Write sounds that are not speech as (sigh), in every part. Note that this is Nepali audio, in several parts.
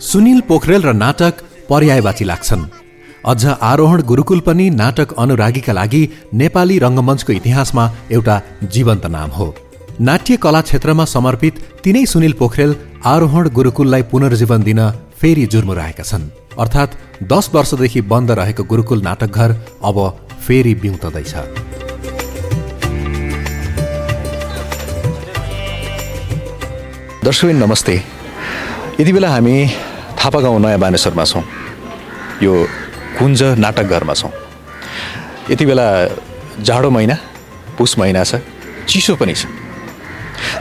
सुनिल पोखरेल र नाटक पर्यायवाची लाग्छन्। अझ आरोहण गुरुकुल पनि नाटक अनुरागीका लागि नेपाली रङ्गमञ्चको इतिहासमा एउटा जीवन्त नाम हो। नाट्य कला क्षेत्रमा समर्पित तिनै सुनिल पोखरेल आरोहण गुरुकुललाई पुनर्जीवन दिन फेरि जुर्मुराएका छन्। अर्थात् दस वर्षदेखि बन्द रहेको गुरुकुल नाटकघर अब फेरि बिउतदैछ। दर्शक नमस्ते। यति बेला हामी थापा गाउँ नयाँ बानेश्वरमा छौँ। यो कुञ्ज नाटकघरमा छौँ। यति बेला जाडो महिना पुस महिना छ चिसो पनि छ।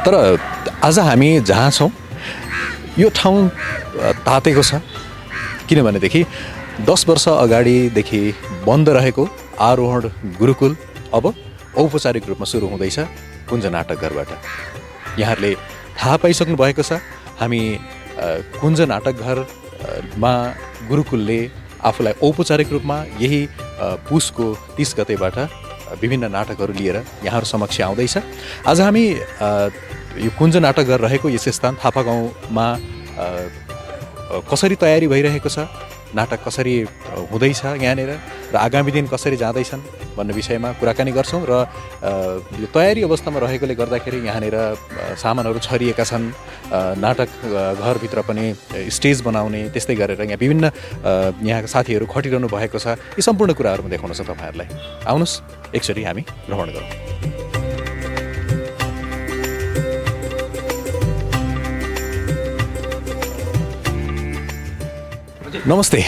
तर आज हामी जहाँ छौँ यो ठाउँ तातेको छ। किनभनेदेखि दस वर्ष अगाडिदेखि बन्द रहेको आरोहण गुरुकुल अब औपचारिक रूपमा सुरु हुँदैछ कुञ्ज नाटकघरबाट यहाँहरूले थाहा पाइसक्नु भएको छ हामी कुञ्ज नाटकघरमा गुरुकुलले आफूलाई औपचारिक रूपमा यही पुसको तिस गतेबाट विभिन्न नाटकहरू लिएर यहाँहरू समक्ष आउँदैछ। आज हामी यो कुञ्ज नाटकघर रहेको यस स्थान थापा गाउँमा कसरी तयारी भइरहेको छ नाटक कसरी हुँदैछ यहाँनिर र आगामी दिन कसरी जाँदैछन्? भन्ने विषयमा कुराकानी गर्छौँ र यो तयारी अवस्थामा रहेकोले गर्दाखेरि यहाँनिर सामानहरू छरिएका छन् नाटक घरभित्र पनि स्टेज बनाउने त्यस्तै गरेर यहाँ विभिन्न यहाँका साथीहरू खटिरहनु भएको छ। यी सम्पूर्ण कुराहरूमा देखाउन छ तपाईँहरूलाई। आउनुहोस् एकचोटि हामी भ्रमण गरौँ। नमस्ते।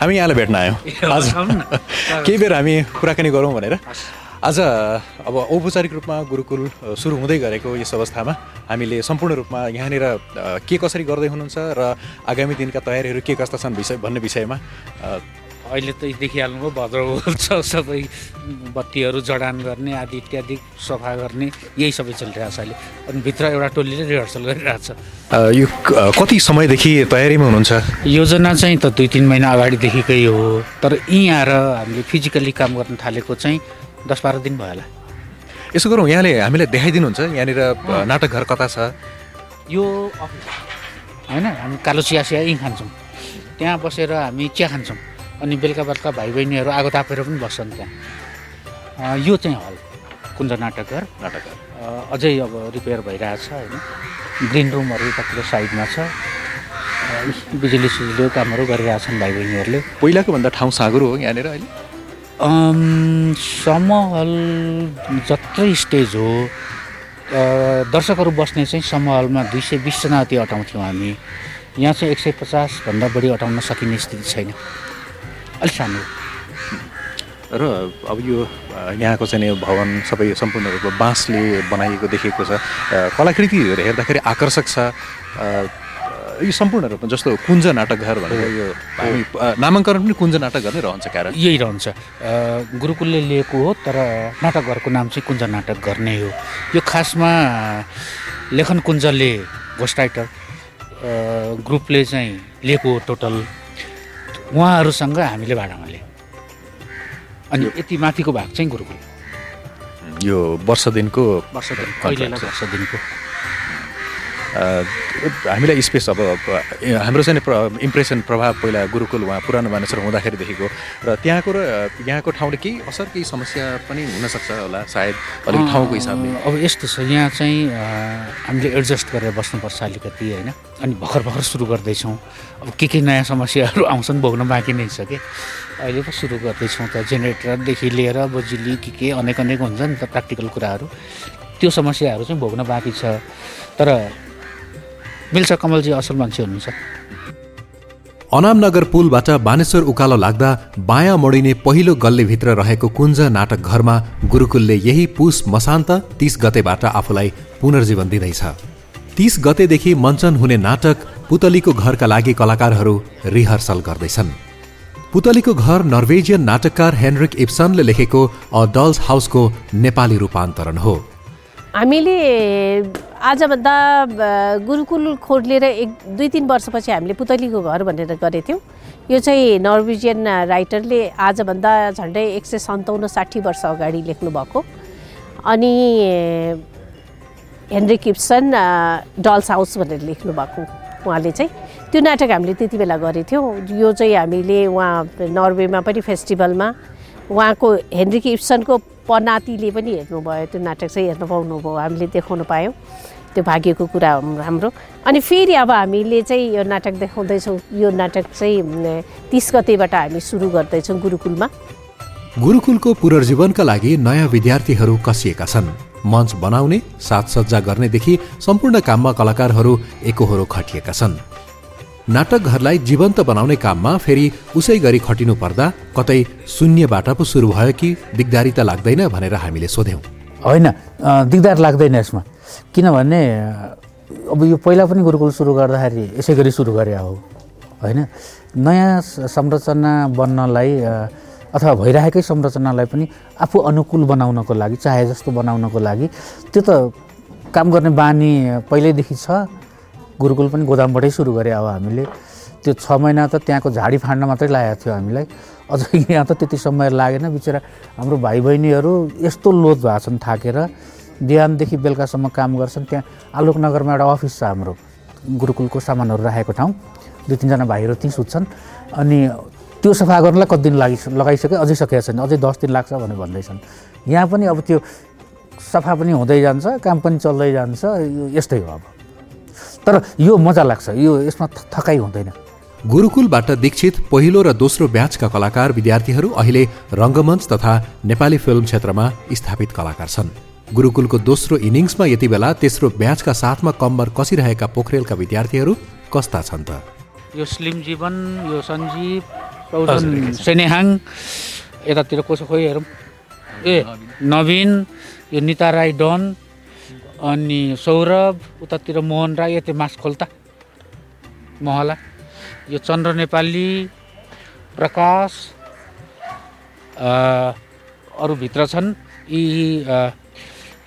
हामी यहाँलाई भेट्न आयौँ। आज (laughs) केही बेर हामी कुराकानी गरौँ भनेर। आज अब औपचारिक रूपमा गुरुकुल सुरु हुँदै गरेको यस अवस्थामा हामीले सम्पूर्ण रूपमा यहाँनिर के कसरी गर्दै हुनुहुन्छ र आगामी दिनका तयारीहरू के कस्ता छन् विषय भन्ने विषयमा अहिले त देखिहाल्नुभयो भद्र छ सबै बत्तीहरू जडान गर्ने आदि इत्यादि सफा गर्ने यही सबै चलिरहेको छ अहिले। अनि भित्र एउटा टोलीले रिहर्सल गरिरहेछ। यो कति समयदेखि तयारीमा हुनुहुन्छ? योजना चाहिँ त दुई तिन महिना अगाडिदेखिकै हो। तर यहीँ आएर हामीले फिजिकल्ली काम गर्न थालेको चाहिँ दस बाह्र दिन भयो होला। यसो गरौँ यहाँले हामीलाई देखाइदिनुहुन्छ। यहाँनिर नाटकघर कता छ? यो होइन हामी कालो चिया चिया यहीँ खान्छौँ। त्यहाँ बसेर हामी चिया खान्छौँ। अनि बेलुका बेलुका भाइ बहिनीहरू आगो तापेर पनि बस्छन् त्यहाँ। यो चाहिँ हल कुञ्ज नाटकघर। नाटकघर। अझै अब रिपेयर भइरहेछ होइन। ग्रिन रुमहरू यतातिर साइडमा छ। बिजुली सिजुली कामहरू गरिरहेछन् भाइ बहिनीहरूले पहिलाको भन्दा ठाउँ साँगुरो हो यहाँनिर अहिले? समहल जत्रै स्टेज हो। दर्शकहरू बस्ने चाहिँ समहलमा दुई सय बिसजना जति अटाउँथ्यौँ हामी। यहाँ चाहिँ एक सय पचासभन्दा बढी अटाउन सकिने स्थिति छैन। अलिक सानो र अब यो यहाँको चाहिँ भवन सबै सम्पूर्ण रूपमा बाँसले बनाइएको देखिएको छ। कलाकृतिहरू हेर्दाखेरि आकर्षक छ। यो सम्पूर्ण रूपमा जस्तो कुञ्ज नाटकघर भनेर यो हामी नामाङ्करण पनि कुञ्ज नाटकघर नै रहन्छ कारण यही रहन्छ। गुरुकुलले लिएको हो तर नाटकघरको नाम चाहिँ कुञ्ज नाटकघर नै हो। यो खासमा लेखन कुञ्जले घोस्ट राइटर ग्रुपले चाहिँ लिएको टोटल। उहाँहरूसँग हामीले भाडामा लियौँ अनि यति माथिको भाग चाहिँ गुरुकुल। यो वर्ष दिनको वर्ष दिन वर्ष दिनको हामीलाई स्पेस अब हाम्रो चाहिँ इम्प्रेसन प्रभाव पहिला गुरुकुल उहाँ पुरानो मानिसहरू हुँदाखेरिदेखिको र त्यहाँको र यहाँको ठाउँले केही असर केही समस्या पनि हुनसक्छ होला सायद अलिक ठाउँको हिसाबले। अब यस्तो छ यहाँ चाहिँ हामीले एडजस्ट गरेर बस्नुपर्छ अलिकति होइन? अनि भर्खर भर्खर सुरु गर्दैछौँ। अब के के नयाँ समस्याहरू आउँछन् भोग्न बाँकी नै छ कि? अहिले पो सुरु गर्दैछौँ त जेनेरेटरदेखि लिएर बिजुली के के अनेक अनेक हुन्छ नि त प्र्याक्टिकल कुराहरू। त्यो समस्याहरू चाहिँ भोग्न बाँकी छ। तर मिल्छ कमलजी असल मान्छे हुनुहुन्छ। अनामनगर पुलबाट बानेश्वर उकालो लाग्दा बायाँ मोडिने पहिलो गल्लीभित्र रहेको कुञ्ज नाटक घरमा गुरुकुलले यही पुस मसान्त तीस गतेबाट आफूलाई पुनर्जीवन दिँदैछ। तीस गतेदेखि मञ्चन हुने नाटक पुतलीको घरका लागि कलाकारहरू रिहर्सल गर्दैछन्। पुतलीको घर नर्वेजियन नाटककार हेनरिक इप्सनले लेखेको अ डल्स हाउसको नेपाली रूपान्तरण हो। हामीले आजभन्दा गुरुकुल खोलिएर एक दुई तिन वर्षपछि हामीले पुतलीको घर भनेर गरेको थियौँ। यो चाहिँ नर्वेजियन राइटरले आजभन्दा झन्डै एक सय सन्ताउन्न साठी वर्ष अगाडि लेख्नुभएको अनि हेनरी किप्सन डल्स हाउस भनेर लेख्नु भएको उहाँले चाहिँ। त्यो नाटक हामीले त्यति बेला गरेको थियौँ। यो चाहिँ हामीले उहाँ नर्वेमा पनि फेस्टिभलमा उहाँको हेनरिक इप्सनको पनातिले पनि हेर्नुभयो। त्यो नाटक चाहिँ हेर्नु पाउनुभयो हामीले देखाउनु पायौँ। त्यो भाग्यको कुरा हाम्रो। अनि फेरि अब हामीले चाहिँ यो नाटक देखाउँदैछौँ। यो नाटक चाहिँ तिस गतेबाट हामी सुरु गर्दैछौँ गुरुकुलमा। गुरुकुलको पुनर्जीवनका लागि नयाँ विद्यार्थीहरू कसिएका छन्। मञ्च बनाउने साजसज्जा गर्नेदेखि सम्पूर्ण काममा कलाकारहरू एकहोरो खटिएका छन्। नाटकघरलाई जीवन्त बनाउने काममा फेरि उसै गरी खटिनु पर्दा कतै शून्यबाट पो सुरु भयो कि दिगदारी त लाग्दैन भनेर हामीले सोध्यौँ। होइन दिगदार लाग्दैन यसमा। किनभने अब यो पहिला पनि गुरुकुल सुरु गर्दाखेरि यसै गरी सुरु गरे हो होइन? नयाँ संरचना बन्नलाई अथवा भइरहेकै संरचनालाई पनि आफू अनुकूल बनाउनको लागि चाहे जस्तो बनाउनको लागि त्यो त काम गर्ने बानी पहिल्यैदेखि छ। गुरुकुल पनि गोदामबाटै सुरु गरे अब हामीले। त्यो छ महिना त त्यहाँको झाडी फाँड्न मात्रै लागेको थियो हामीलाई। अझ यहाँ त त्यति समय लागेन। बिचरा हाम्रो भाइ बहिनीहरू यस्तो लोद भएको छन् थाकेर बिहानदेखि बेलुकासम्म काम गर्छन्। त्यहाँ आलोकनगरमा एउटा अफिस छ हाम्रो। गुरुकुलको सामानहरू राखेको ठाउँ। दुई तिनजना भाइहरू त्यहीँ सुत्छन्। अनि त्यो सफा गर्नलाई कति दिन लागि लगाइसक्यो अझै सकेको छैन। अझै दस दिन लाग्छ भनेर भन्दैछन्। यहाँ पनि अब त्यो सफा पनि हुँदै जान्छ काम पनि चल्दै जान्छ। यस्तै हो अब। तर यो मजा लाग्छ। यो यसमा थकाइ हुँदैन। गुरुकुलबाट दीक्षित पहिलो र दोस्रो ब्याचका कलाकार विद्यार्थीहरू अहिले रङ्गमञ्च तथा नेपाली फिल्म क्षेत्रमा स्थापित कलाकार छन्। गुरुकुलको दोस्रो इनिङ्समा यति बेला तेस्रो ब्याचका साथमा कम्बर कसिरहेका पोखरेलका विद्यार्थीहरू कस्ता छन् त। यो स्लिम जीवन यो सञ्जीव सेनेहाङ यतातिर कसो खोइ हेरौँ। ए नवीन यो निता राई डन अनि सौरभ उतातिर मोहन राई यति मास खोल्ता। महला। यो चन्द्र नेपाली प्रकाश अरूभित्र छन्। यी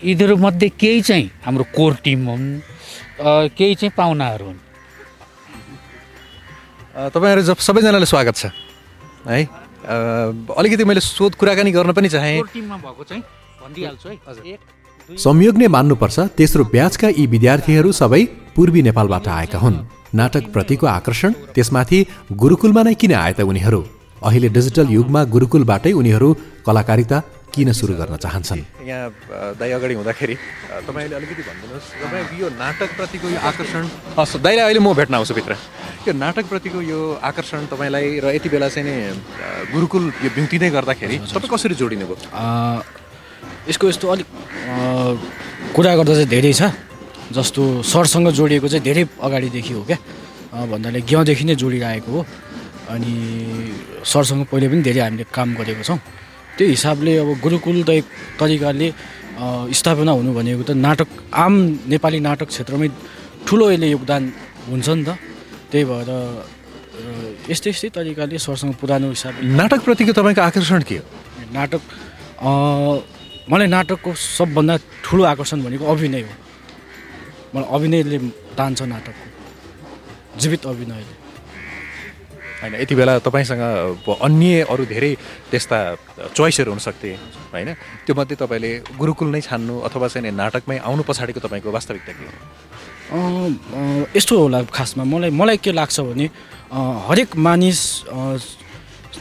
यिनीहरूमध्ये केही चाहिँ हाम्रो कोर टिम हुन् केही चाहिँ पाहुनाहरू हुन्। तपाईँहरू जब सबैजनाले स्वागत छ है? अलिकति मैले सोध कुराकानी गर्न पनि चाहेँ। भएको चाहिँ भनिदिइहाल्छु है। संयोग नै मान्नुपर्छ तेस्रो ब्याचका यी विद्यार्थीहरू सबै पूर्वी नेपालबाट आएका हुन्। नाटकप्रतिको आकर्षण त्यसमाथि गुरुकुलमा नै किन आए त उनीहरू? अहिले डिजिटल युगमा गुरुकुलबाटै उनीहरू कलाकारिता किन सुरु गर्न चाहन्छन्? यहाँ दाइ अगाडि हुँदाखेरि तपाईँले अलिकति भनिदिनुहोस्। तपाईँ यो नाटकप्रतिको यो आकर्षण हस् दाइलाई अहिले म भेट्न आउँछु भित्र। यो नाटकप्रतिको यो आकर्षण तपाईँलाई र यति बेला चाहिँ नि गुरुकुल यो बिउतिँदै गर्दाखेरि तपाईँ कसरी जोडिनु भयो? यसको यस्तो अलिक कुरा गर्दा चाहिँ धेरै छ। जस्तो सरसँग जोडिएको चाहिँ धेरै अगाडिदेखि हो क्या। भन्नाले ग्याउदेखि नै जोडिरहेको हो। अनि सरसँग पहिले पनि धेरै हामीले काम गरेको छौँ। त्यही हिसाबले अब गुरुकुल त तरिकाले स्थापना हुनु भनेको त नाटक आम नेपाली नाटक क्षेत्रमै ठुलो यसले योगदान हुन्छ नि त। त्यही भएर यस्तै यस्तै तरिकाले सरसँग पुरानो हिसाबले नाटकप्रतिको तपाईँको आकर्षण के हो? नाटक मलाई नाटकको सबभन्दा ठुलो आकर्षण भनेको अभिनय हो। मलाई अभिनयले तान्छ नाटकको जीवित अभिनयले। होइन यति बेला तपाईँसँग अन्य अरू धेरै त्यस्ता चोइसहरू हुनसक्थे होइन? त्यो मध्ये तपाईँले गुरुकुल नै छान्नु अथवा चाहिँ नाटकमै आउनु पछाडिको तपाईँको वास्तविकता के हो यस्तो होला खासमा। मलाई मलाई के लाग्छ भने हरेक मानिस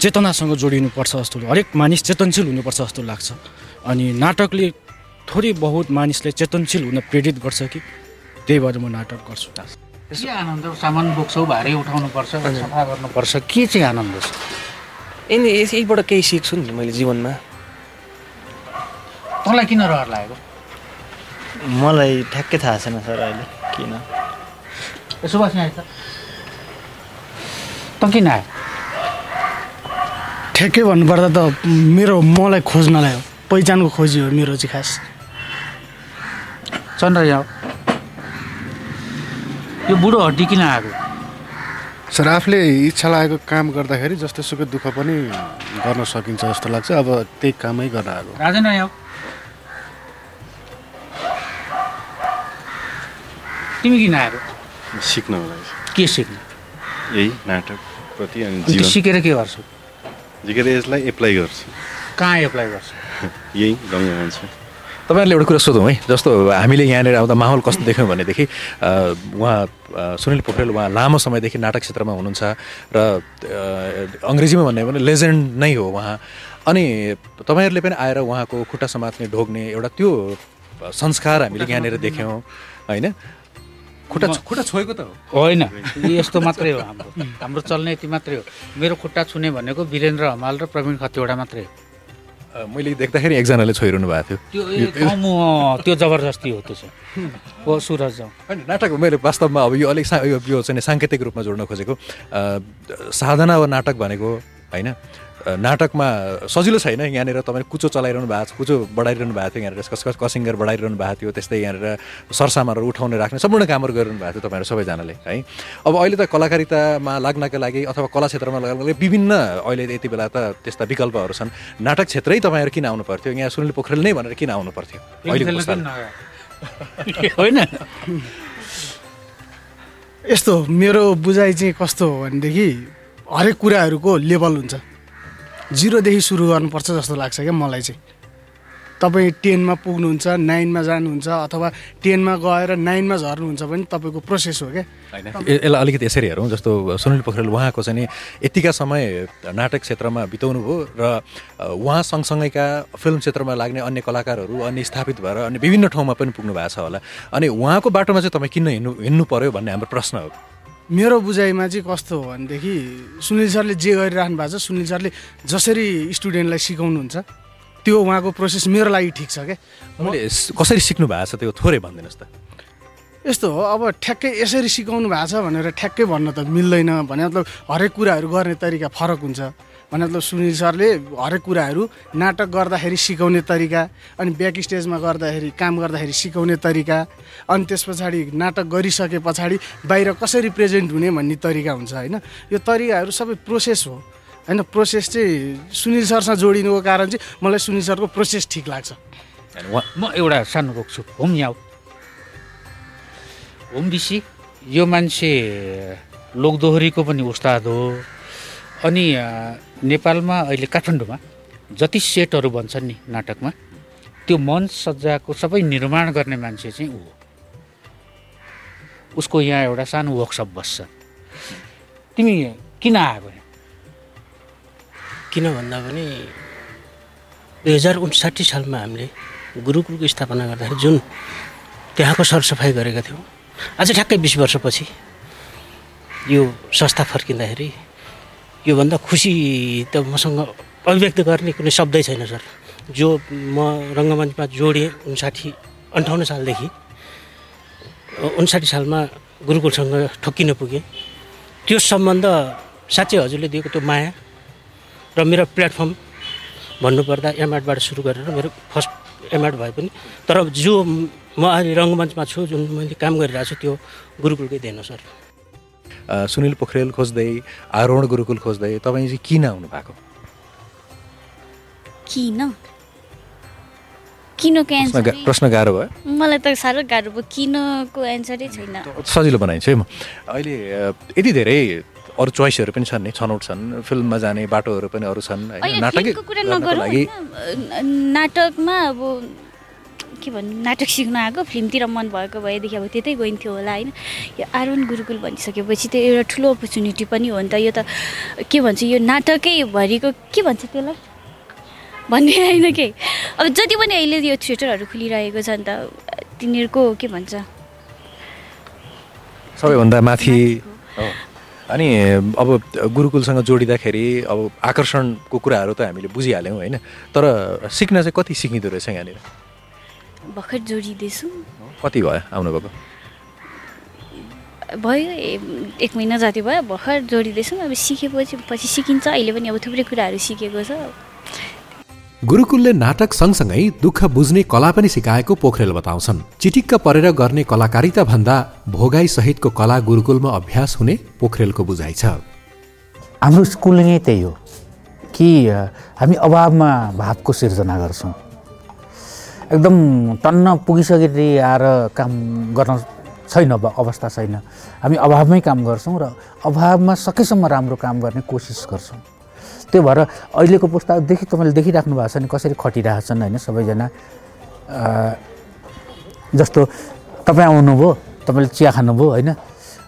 चेतनासँग जोडिनुपर्छ जस्तो हरेक मानिस चेतनशील हुनुपर्छ जस्तो लाग्छ। अनि नाटकले थोरै बहुत मानिसलाई चेतनशील हुन प्रेरित गर्छ कि? त्यही भएर म नाटक गर्छु। के आनन्द सामान बोक्छौ भारी उठाउनुपर्छ सफा गर्नुपर्छ। के चाहिँ आनन्द छ? यिनी यहीबाट केही सिक्छु नि मैले जीवनमा। तँलाई किन रहर लागेको? मलाई ठ्याक्कै थाहा छैन सर अहिले किन? यसो बस्ने आएछ त। किन आयो? ठ्याक्कै भन्नुपर्दा त मेरो मलाई खोज्नलाई हो। पहिचानको खोजी हो मेरो चाहिँ खास। चन्द्र यहाँ यो बुढो हड्डी किन आएको सर आफूले इच्छा लागेको काम गर्दाखेरि जस्तो सुकै दुःख पनि गर्न सकिन्छ जस्तो लाग्छ। अब त्यही कामै गर्न आएको राजेन तिमी किन आएको सिक्न होला के सिक्नु? यही नाटकप्रति अनि सिकेर के गर्छु? जिकेर यसलाई एप्लाई गर्छु। कहाँ एप्लाई गर्छु? यही रङ्गमञ्च तपाईँहरूले एउटा कुरा सोधौँ है। जस्तो हामीले यहाँनिर आउँदा माहौल कस्तो देख्यौँ भनेदेखि उहाँ सुनिल पोखरेल उहाँ लामो समयदेखि नाटक क्षेत्रमा हुनुहुन्छ र अङ्ग्रेजीमा भन्ने हो भने लेजेन्ड नै हो उहाँ। अनि तपाईँहरूले पनि आएर उहाँको खुट्टा समात्ने ढोग्ने एउटा त्यो संस्कार हामीले यहाँनिर देख्यौँ होइन? खुट्टा खुट्टा छोएको त होइन यस्तो मात्रै हो हाम्रो। हाम्रो चल्ने यति मात्रै हो। मेरो खुट्टा छुने भनेको वीरेन्द्र हमाल र प्रवीण खतिवडा मात्रै हो। मैले देख्दाखेरि एकजनाले छोइरहनु भएको थियो। त्यो जबरजस्ती हो त्यो चाहिँ। (laughs) हो सुरज होइन नाटक मैले वास्तवमा अब यो अलिक यो चाहिँ साङ्केतिक रूपमा जोड्न खोजेको। साधना वा नाटक भनेको होइन। नाटकमा सजिलो छैन यहाँनिर तपाईँले कुचो चलाइरहनु भएको छ कुचो बढाइरहनु भएको थियो यहाँनिर कस कस कसिङ्गर बढाइरहनु भएको थियो त्यस्तै यहाँनिर सरसामानहरू उठाउने राख्ने सम्पूर्ण कामहरू गरिरहनु भएको थियो तपाईँहरू सबैजनाले है। अब अहिले त कलाकारितामा लाग्नका लागि अथवा कला क्षेत्रमा लाग्नको लागि विभिन्न अहिले यति बेला त त्यस्ता विकल्पहरू छन्। नाटक क्षेत्रै तपाईँहरू किन आउनु पर्थ्यो यहाँ सुनिल पोखरेल नै भनेर किन आउनु पर्थ्यो? (laughs) (laughs) होइन। यस्तो मेरो बुझाइ चाहिँ कस्तो हो भनेदेखि हरेक कुराहरूको लेभल हुन्छ। जिरोदेखि सुरु गर्नुपर्छ जस्तो लाग्छ क्या मलाई चाहिँ। तपाईँ टेनमा पुग्नुहुन्छ नाइनमा जानुहुन्छ अथवा टेनमा गएर नाइनमा झर्नुहुन्छ भने तपाईँको प्रोसेस हो क्या। यसलाई अलिकति यसरी हेरौँ जस्तो सुनिल पोखरेल उहाँको चाहिँ नि यतिका समय नाटक क्षेत्रमा बिताउनु भयो र उहाँ सँगसँगैका फिल्म क्षेत्रमा लाग्ने अन्य कलाकारहरू अन्य स्थापित भएर अन्य विभिन्न ठाउँमा पनि पुग्नु भएको छ होला। अनि उहाँको बाटोमा चाहिँ तपाईँ किन हिँड्नु हिँड्नु पर्यो भन्ने हाम्रो प्रश्न हो। मेरो बुझाइमा चाहिँ कस्तो हो भनेदेखि सुनिल सरले जे गरिराख्नु भएको छ सुनिल सरले जसरी स्टुडेन्टलाई सिकाउनुहुन्छ त्यो उहाँको प्रोसेस मेरो लागि ठिक छ क्या स- कसरी सिक्नु भएको छ त्यो थोरै भनिदिनुहोस् त। यस्तो हो अब ठ्याक्कै यसरी सिकाउनु भएको छ भनेर ठ्याक्कै भन्न त मिल्दैन भने मतलब हरेक कुराहरू गर्ने तरिका फरक हुन्छ। मतलब सुनिल सरले हरेक कुराहरू नाटक गर्दाखेरि सिकाउने तरिका अनि ब्याक स्टेजमा गर्दाखेरि काम गर्दाखेरि सिकाउने तरिका अनि त्यस पछाडि नाटक गरिसके पछाडि बाहिर कसरी प्रेजेन्ट हुने भन्ने तरिका हुन्छ होइन। यो तरिकाहरू सबै प्रोसेस हो। होइन प्रोसेस चाहिँ सुनिल सरसँग जोडिनुको कारण चाहिँ मलाई सुनिल सरको प्रोसेस ठिक लाग्छ। म एउटा सानो रोक्छु होम याउ। होम बिसी यो मान्छे लोकदोहोरीको पनि उस्ताद हो। अनि नेपालमा अहिले काठमाडौँमा जति सेटहरू बन्छन् नि नाटकमा त्यो मञ्च सज्जाको सबै निर्माण गर्ने मान्छे चाहिँ ऊ हो उसको यहाँ एउटा सानो वर्कसप बस्छ तिमी किन आएको यहाँ? किन भन्दा पनि दुई हजार उन्साठी सालमा हामीले गुरुकुलको स्थापना गर्दाखेरि जुन त्यहाँको सरसफाइ गरेका थियौँ आज ठ्याक्कै बिस वर्षपछि यो संस्था फर्किँदाखेरि योभन्दा खुसी त मसँग अभिव्यक्त गर्ने कुनै शब्दै छैन सर। जो म रङ्गमञ्चमा जोडिएँ उन्साठी अन्ठाउन्न सालदेखि उन्साठी सालमा गुरुकुलसँग ठोक्किन पुगेँ। त्यो सम्बन्ध साँच्चै हजुरले दिएको त्यो माया र मेरो प्लेटफर्म भन्नुपर्दा एमआडबाट सुरु गरेर मेरो फर्स्ट एमआड भए पनि तर जो म अहिले रङ्गमञ्चमा छु जुन मैले काम गरिरहेको छु त्यो गुरुकुलकै देन सर। सुनिल पोखरेल खोज्दै आरोहण गुरुकुल खोज्दै तपाईँ चाहिँ किन आउनु भएको किन? किनको प्रश्न गाह्रो भयो। मलाई त साह्रो गाह्रो भयो। किनको एन्सरै छैन। सजिलो बनाइन्छ है म। अहिले यति धेरै अरू चोइसहरू पनि छन् नि छनौट छन् फिल्ममा जाने बाटोहरू पनि अरू छन् नाटकमा अब के भन्नु नाटक सिक्न आएको फिल्मतिर मन भएको भएदेखि अब त्यतै गइन्थ्यो होला होइन? यो आरोहण गुरुकुल भनिसकेपछि त्यो एउटा ठुलो अपर्च्युनिटी पनि हो नि त। यो त के भन्छ यो नाटकै भरिको के भन्छ त्यसलाई? भन्ने होइन के? अब जति पनि अहिले यो थिएटरहरू खुलिरहेको छ नि त तिनीहरूको के भन्छ? सबैभन्दा माथि। अनि अब गुरुकुलसँग जोडिँदाखेरि अब आकर्षणको कुराहरू त हामीले बुझिहाल्यौँ होइन? तर सिक्न चाहिँ कति सिकिँदो रहेछ यहाँनिर? भर्खर जोडिँदैछु कति भयो आउनुभएको भयो एक महिना जति भयो भर्खर जोडिँदैछौँ अब सिकेपछि पछि सिकिन्छ अहिले पनि अब थुप्रै कुराहरू सिकेको छ। गुरुकुलले नाटक सँगसँगै दुःख बुझ्ने कला पनि सिकाएको पोखरेल बताउँछन्। चिटिक्क परेर गर्ने कलाकारिता भन्दा भोगाई सहितको कला गुरुकुलमा अभ्यास हुने पोखरेलको बुझाइ छ। हाम्रो स्कुल नै त्यही हो कि हामी अभावमा भावको सिर्जना गर्छौँ। एकदम टन्न पुगिसकेपछि आएर काम गर्न छैन अब अवस्था छैन। हामी अभावमै काम गर्छौँ र अभावमा सकेसम्म राम्रो काम गर्ने कोसिस गर्छौँ। त्यो भएर अहिलेको पुस्तादेखि तपाईँले देखिराख्नु भएको छ नि कसरी खटिरहेछन् होइन सबैजना। जस्तो तपाईँ आउनुभयो तपाईँले चिया खानुभयो होइन।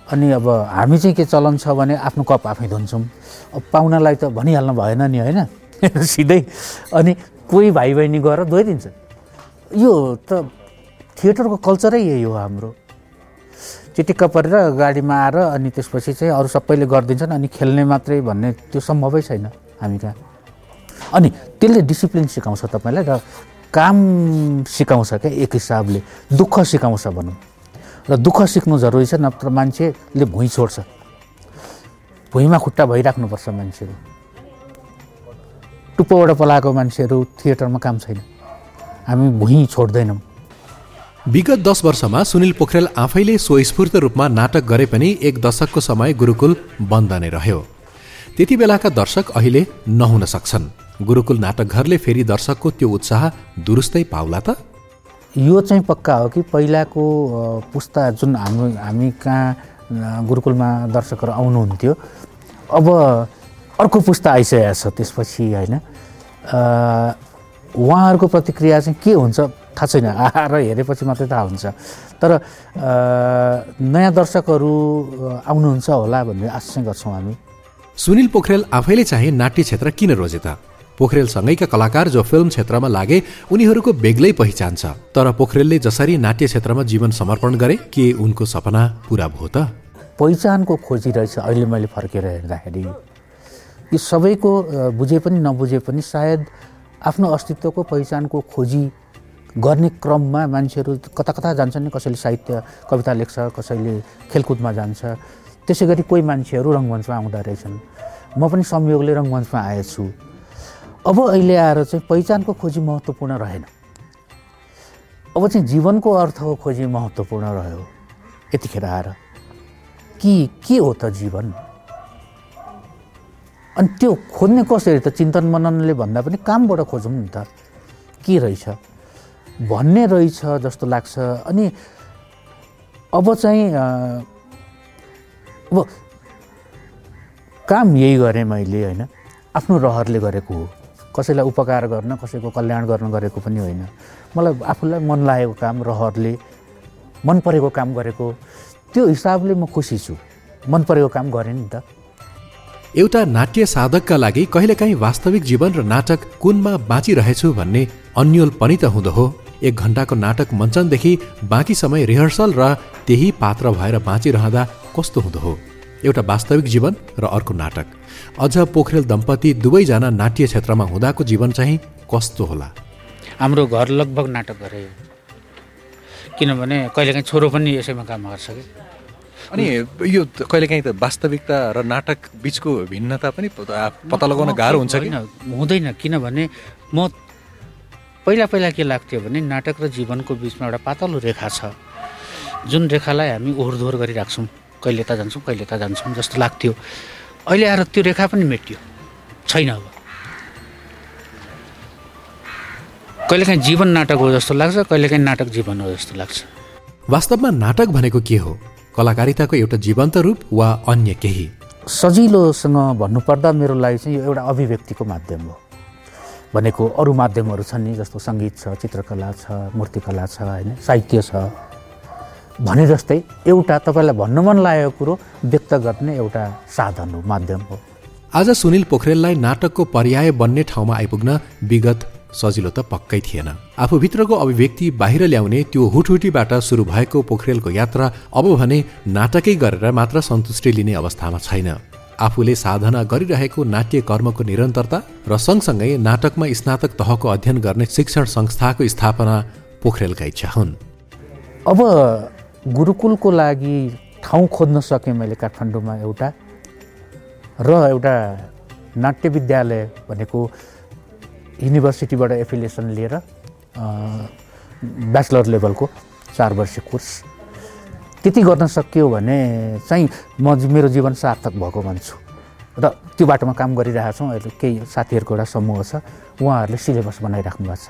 अनि अब हामी चाहिँ के चलन छ भने आफ्नो कप आफै धुन्छौँ। अब पाहुनालाई त भनिहाल्नु भएन नि होइन। (laughs) सिधै। अनि कोही भाइ बहिनी गएर धोइदिन्छ। यो त थिएटरको कल्चरै यही हो हाम्रो। चिटिक्क परेर गाडीमा आएर अनि त्यसपछि चाहिँ अरू सबैले गरिदिन्छन् अनि खेल्ने मात्रै भन्ने त्यो सम्भवै छैन हामी कहाँ। अनि त्यसले डिसिप्लिन सिकाउँछ तपाईँलाई र काम सिकाउँछ क्या एक हिसाबले दुःख सिकाउँछ भनौँ। र दुःख सिक्नु जरुरी छ नत्र मान्छेले भुइँ छोड्छ। भुइँमा खुट्टा भइराख्नुपर्छ मान्छेहरू टुप्पोबाट पलाएको मान्छेहरू थिएटरमा काम छैन। हामी भुइँ छोड्दैनौँ। विगत दस वर्षमा सुनिल पोखरेल आफैले स्वस्फूर्त रूपमा नाटक गरे पनि एक दशकको समय गुरुकुल बन्द नै रह्यो। त्यति बेलाका दर्शक अहिले नहुन सक्छन्। गुरुकुल नाटकघरले फेरि दर्शकको त्यो उत्साह दुरुस्तै पाउला त? यो चाहिँ पक्का हो कि पहिलाको पुस्ता जुन हाम्रो हामी कहाँ गुरुकुलमा दर्शकहरू आउनुहुन्थ्यो अब अर्को पुस्ता आइसकेको छ त्यसपछि होइन? उहाँहरूको प्रतिक्रिया चाहिँ के हुन्छ थाहा छैन। (laughs) आएर हेरेपछि मात्रै थाहा हुन्छ। तर नयाँ दर्शकहरू आउनुहुन्छ होला भन्ने आश चाहिँ गर्छौँ हामी। सुनिल पोखरेल आफैले चाहिँ नाट्य क्षेत्र किन रोजे त? पोखरेलसँगैका कलाकार जो फिल्म क्षेत्रमा लागे उनीहरूको बेग्लै पहिचान छ। तर पोखरेलले जसरी नाट्य क्षेत्रमा जीवन समर्पण गरे के उनको सपना पुरा भयो त? पहिचानको खोजी रहेछ अहिले मैले फर्केर हेर्दाखेरि। यी सबैको बुझे पनि नबुझे पनि सायद आफ्नो अस्तित्वको पहिचानको खोजी गर्ने क्रममा मान्छेहरू कता कता जान्छन् नि कसैले साहित्य कविता लेख्छ कसैले खेलकुदमा जान्छ। त्यसै गरी कोही मान्छेहरू रङ्गमञ्चमा आउँदो रहेछन्। म पनि संयोगले रङ्गमञ्चमा आएछु। अब अहिले आएर चाहिँ पहिचानको खोजी महत्त्वपूर्ण रहेन। अब चाहिँ जीवनको अर्थको खोजी महत्त्वपूर्ण रह्यो। यतिखेर आएर। कि के हो त जीवन? अनि त्यो खोज्ने कसरी त चिन्तन मननले भन्दा पनि कामबाट खोजौँ नि त। के रहेछ? भन्ने रहेछ जस्तो लाग्छ। अनि अब चाहिँ अब काम यही गरेँ मैले होइन। आफ्नो रहरले गरेको हो। कसैलाई उपकार गर्न कसैको कल्याण गर्न गरेको पनि होइन। मलाई आफूलाई मन लागेको काम रहरले मन परेको काम गरेको त्यो हिसाबले म खुसी छु। मन परेको काम गरेँ नि त। एउटा नाट्य साधकका लागि कहिलेकाहीँ वास्तविक जीवन र नाटक कुनमा बाँचिरहेछु भन्ने अन्यल पनि त हुँदो हो। एक घन्टाको नाटक मञ्चनदेखि बाँकी समय रिहर्सल र त्यही पात्र भएर बाँचिरहँदा कस्तो हुँदो हो? एउटा वास्तविक जीवन र अर्को नाटक। अझ पोखरेल दम्पति दुवैजना नाट्य क्षेत्रमा हुँदाको जीवन चाहिँ कस्तो होला? हाम्रो घर लगभग नाटक गरे किनभने कहिलेकाहीँ छोरो पनि यसैमा काम गर्छ कि? अनि यो कहिलेकाहीँ त वास्तविकता र नाटक बिचको भिन्नता पनि पत्ता लगाउन गाह्रो हुन्छ कि? हुँदैन किनभने म पहिला पहिला के लाग्थ्यो भने नाटक र जीवनको बिचमा एउटा पातलो रेखा छ। जुन रेखालाई हामी ओहोरदोहोर गरिराख्छौँ कहिले त जान्छौँ कहिले त जान्छौँ जस्तो लाग्थ्यो। अहिले आएर त्यो रेखा पनि मेटियो छैन अब। कहिलेकाहीँ जीवन नाटक हो जस्तो लाग्छ कहिलेकाहीँ नाटक जीवन हो जस्तो लाग्छ। वास्तवमा नाटक भनेको के हो? कलाकारिताको एउटा जीवन्त रूप वा अन्य केही? सजिलोसँग भन्नुपर्दा मेरो लागि चाहिँ यो एउटा अभिव्यक्तिको माध्यम हो। भनेको अरू माध्यमहरू छन् नि जस्तो सङ्गीत छ चित्रकला छ मूर्तिकला छ होइन साहित्य छ। भने जस्तै एउटा तपाईँलाई भन्नु मन लागेको कुरो व्यक्त गर्ने एउटा साधन हो माध्यम हो। आज सुनिल पोखरेललाई नाटकको पर्याय बन्ने ठाउँमा आइपुग्न विगत सजिलो त पक्कै थिएन। आफूभित्रको अभिव्यक्ति बाहिर ल्याउने त्यो हुटहुटीबाट सुरु भएको पोखरेलको यात्रा अब भने नाटकै गरेर मात्र सन्तुष्टि लिने अवस्थामा छैन। आफूले साधना गरिरहेको नाट्य कर्मको निरन्तरता र सँगसँगै नाटकमा स्नातक तहको अध्ययन गर्ने शिक्षण संस्थाको स्थापना पोखरेलका इच्छा हुन्। अब गुरुकुलको लागि ठाउँ खोज्न सकेँ मैले काठमाडौँमा एउटा र एउटा नाट्य विद्यालय भनेको युनिभर्सिटीबाट एफिलिएसन लिएर ब्याचलर लेभलको चार वर्ष कोर्स। त्यति गर्न सकियो भने चाहिँ म मेरो जीवन सार्थक भएको मान्छु र त्यो बाटोमा काम गरिरहेको छौँ। अहिले केही साथीहरूको एउटा समूह छ। उहाँहरूले सिलेबस बनाइराख्नु भएको छ।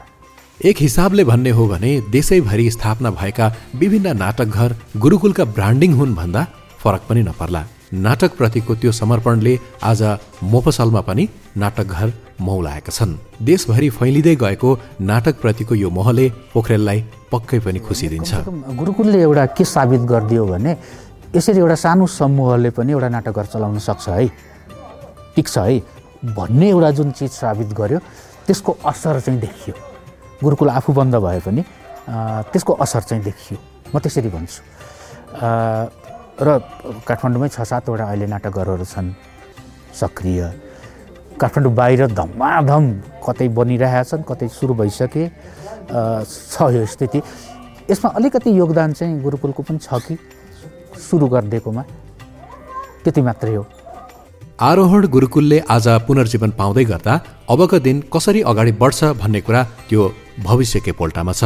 एक हिसाबले भन्ने हो भने देशैभरि स्थापना भएका विभिन्न नाटकघर गुरुकुलका ब्रान्डिङ हुन् भन्दा फरक पनि नपर्ला। नाटकप्रतिको त्यो समर्पणले आज मोफसलमा पनि नाटकघर मौलाएका छन्। देशभरि फैलिँदै गएको नाटकप्रतिको यो मोहले पोखरेललाई पक्कै पनि खुसी दिन्छ। गुरुकुलले एउटा के साबित गरिदियो भने यसरी एउटा सानो समूहले पनि एउटा नाटकघर चलाउन सक्छ है। टिक्छ है। भन्ने एउटा जुन चिज साबित गर्यो त्यसको असर चाहिँ देखियो। गुरुकुल आफू बन्द भए पनि त्यसको असर चाहिँ देखियो। म त्यसरी भन्छु। र काठमाडौँमै छ सातवटा अहिले नाटकघरहरू छन् सक्रिय। काठमाडौँ बाहिर धमाधम कतै बनिरहेका छन् कतै सुरु भइसके छ यो स्थिति। यसमा अलिकति योगदान चाहिँ गुरुकुलको पनि छ कि सुरु गरिदिएकोमा? त्यति मात्रै हो। आरोहण गुरुकुलले आज पुनर्जीवन पाउँदै गर्दा अबका दिन कसरी अगाडि बढ्छ भन्ने कुरा त्यो भविष्यकै पोल्टामा छ।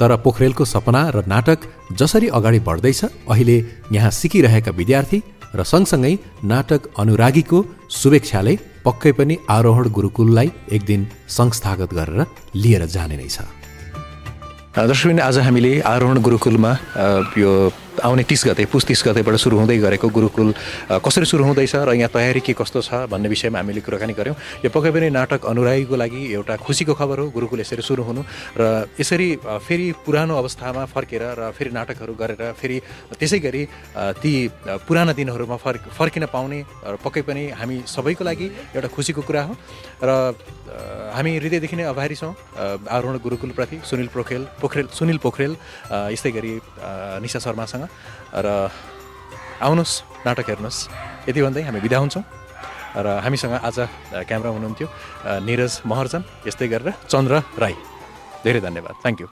तर पोखरेलको सपना र नाटक जसरी अगाडि बढ्दैछ अहिले यहाँ सिकिरहेका विद्यार्थी र सँगसँगै नाटक अनुरागीको शुभेच्छाले पक्कै पनि आरोहण गुरुकुललाई एक दिन संस्थागत गरेर लिएर जाने नै छ। दर्शक आज हामीले आरोहण गुरुकुलमा यो आउने तिस गते पुस तिस गतेबाट सुरु हुँदै गरेको गुरुकुल कसरी सुरु हुँदैछ र यहाँ तयारी के कस्तो छ भन्ने विषयमा हामीले कुराकानी गऱ्यौँ। यो पक्कै पनि नाटक अनुरागीको लागि एउटा खुसीको खबर हो। गुरुकुल यसरी सुरु हुनु र यसरी फेरि पुरानो अवस्थामा फर्केर र फेरि नाटकहरू गरेर फेरि त्यसै गरी ती पुराना दिनहरूमा फर्क फर्किन पाउने र पक्कै पनि हामी सबैको लागि एउटा खुसीको कुरा हो। र हामी हृदयदेखि नै आभारी छौँ। आरोहण गुरुकुलप्रति सुनिल पोखरेल पोखरेल सुनिल पोखरेल यस्तै गरी निशा शर्मासँग। र आउनुहोस् नाटक हेर्नुहोस्। यति भन्दै हामी बिदा हुन्छौँ। र हामीसँग आज क्यामेरा हुनुहुन्थ्यो निरज महर्जन यस्तै गरेर चन्द्र राई। धेरै धन्यवाद। Thank you